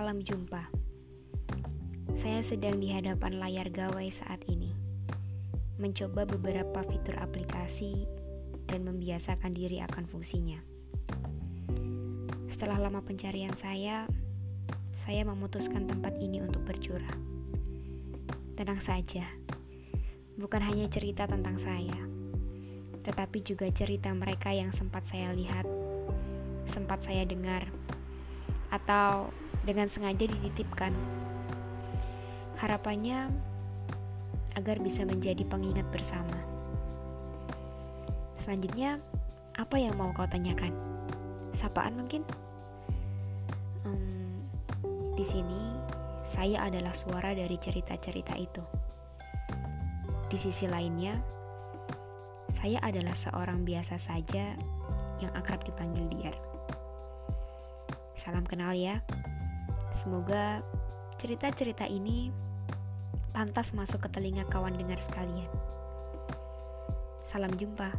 Salam jumpa. Saya sedang di hadapan layar gawai saat ini, mencoba beberapa fitur aplikasi dan membiasakan diri akan fungsinya. Setelah lama pencarian saya, saya memutuskan tempat ini untuk bercurah. Tenang saja, bukan hanya cerita tentang saya, tetapi juga cerita mereka yang sempat saya lihat, sempat saya dengar, atau dengan sengaja dititipkan. Harapannya agar bisa menjadi pengingat bersama. Selanjutnya, apa yang mau kau tanyakan? Sapaan mungkin? Hmm, di sini, saya adalah suara dari cerita-cerita itu. Di sisi lainnya, saya adalah seorang biasa saja yang akrab dipanggil Diar. Salam kenal ya. Semoga cerita-cerita ini pantas masuk ke telinga kawan dengar sekalian. Salam jumpa.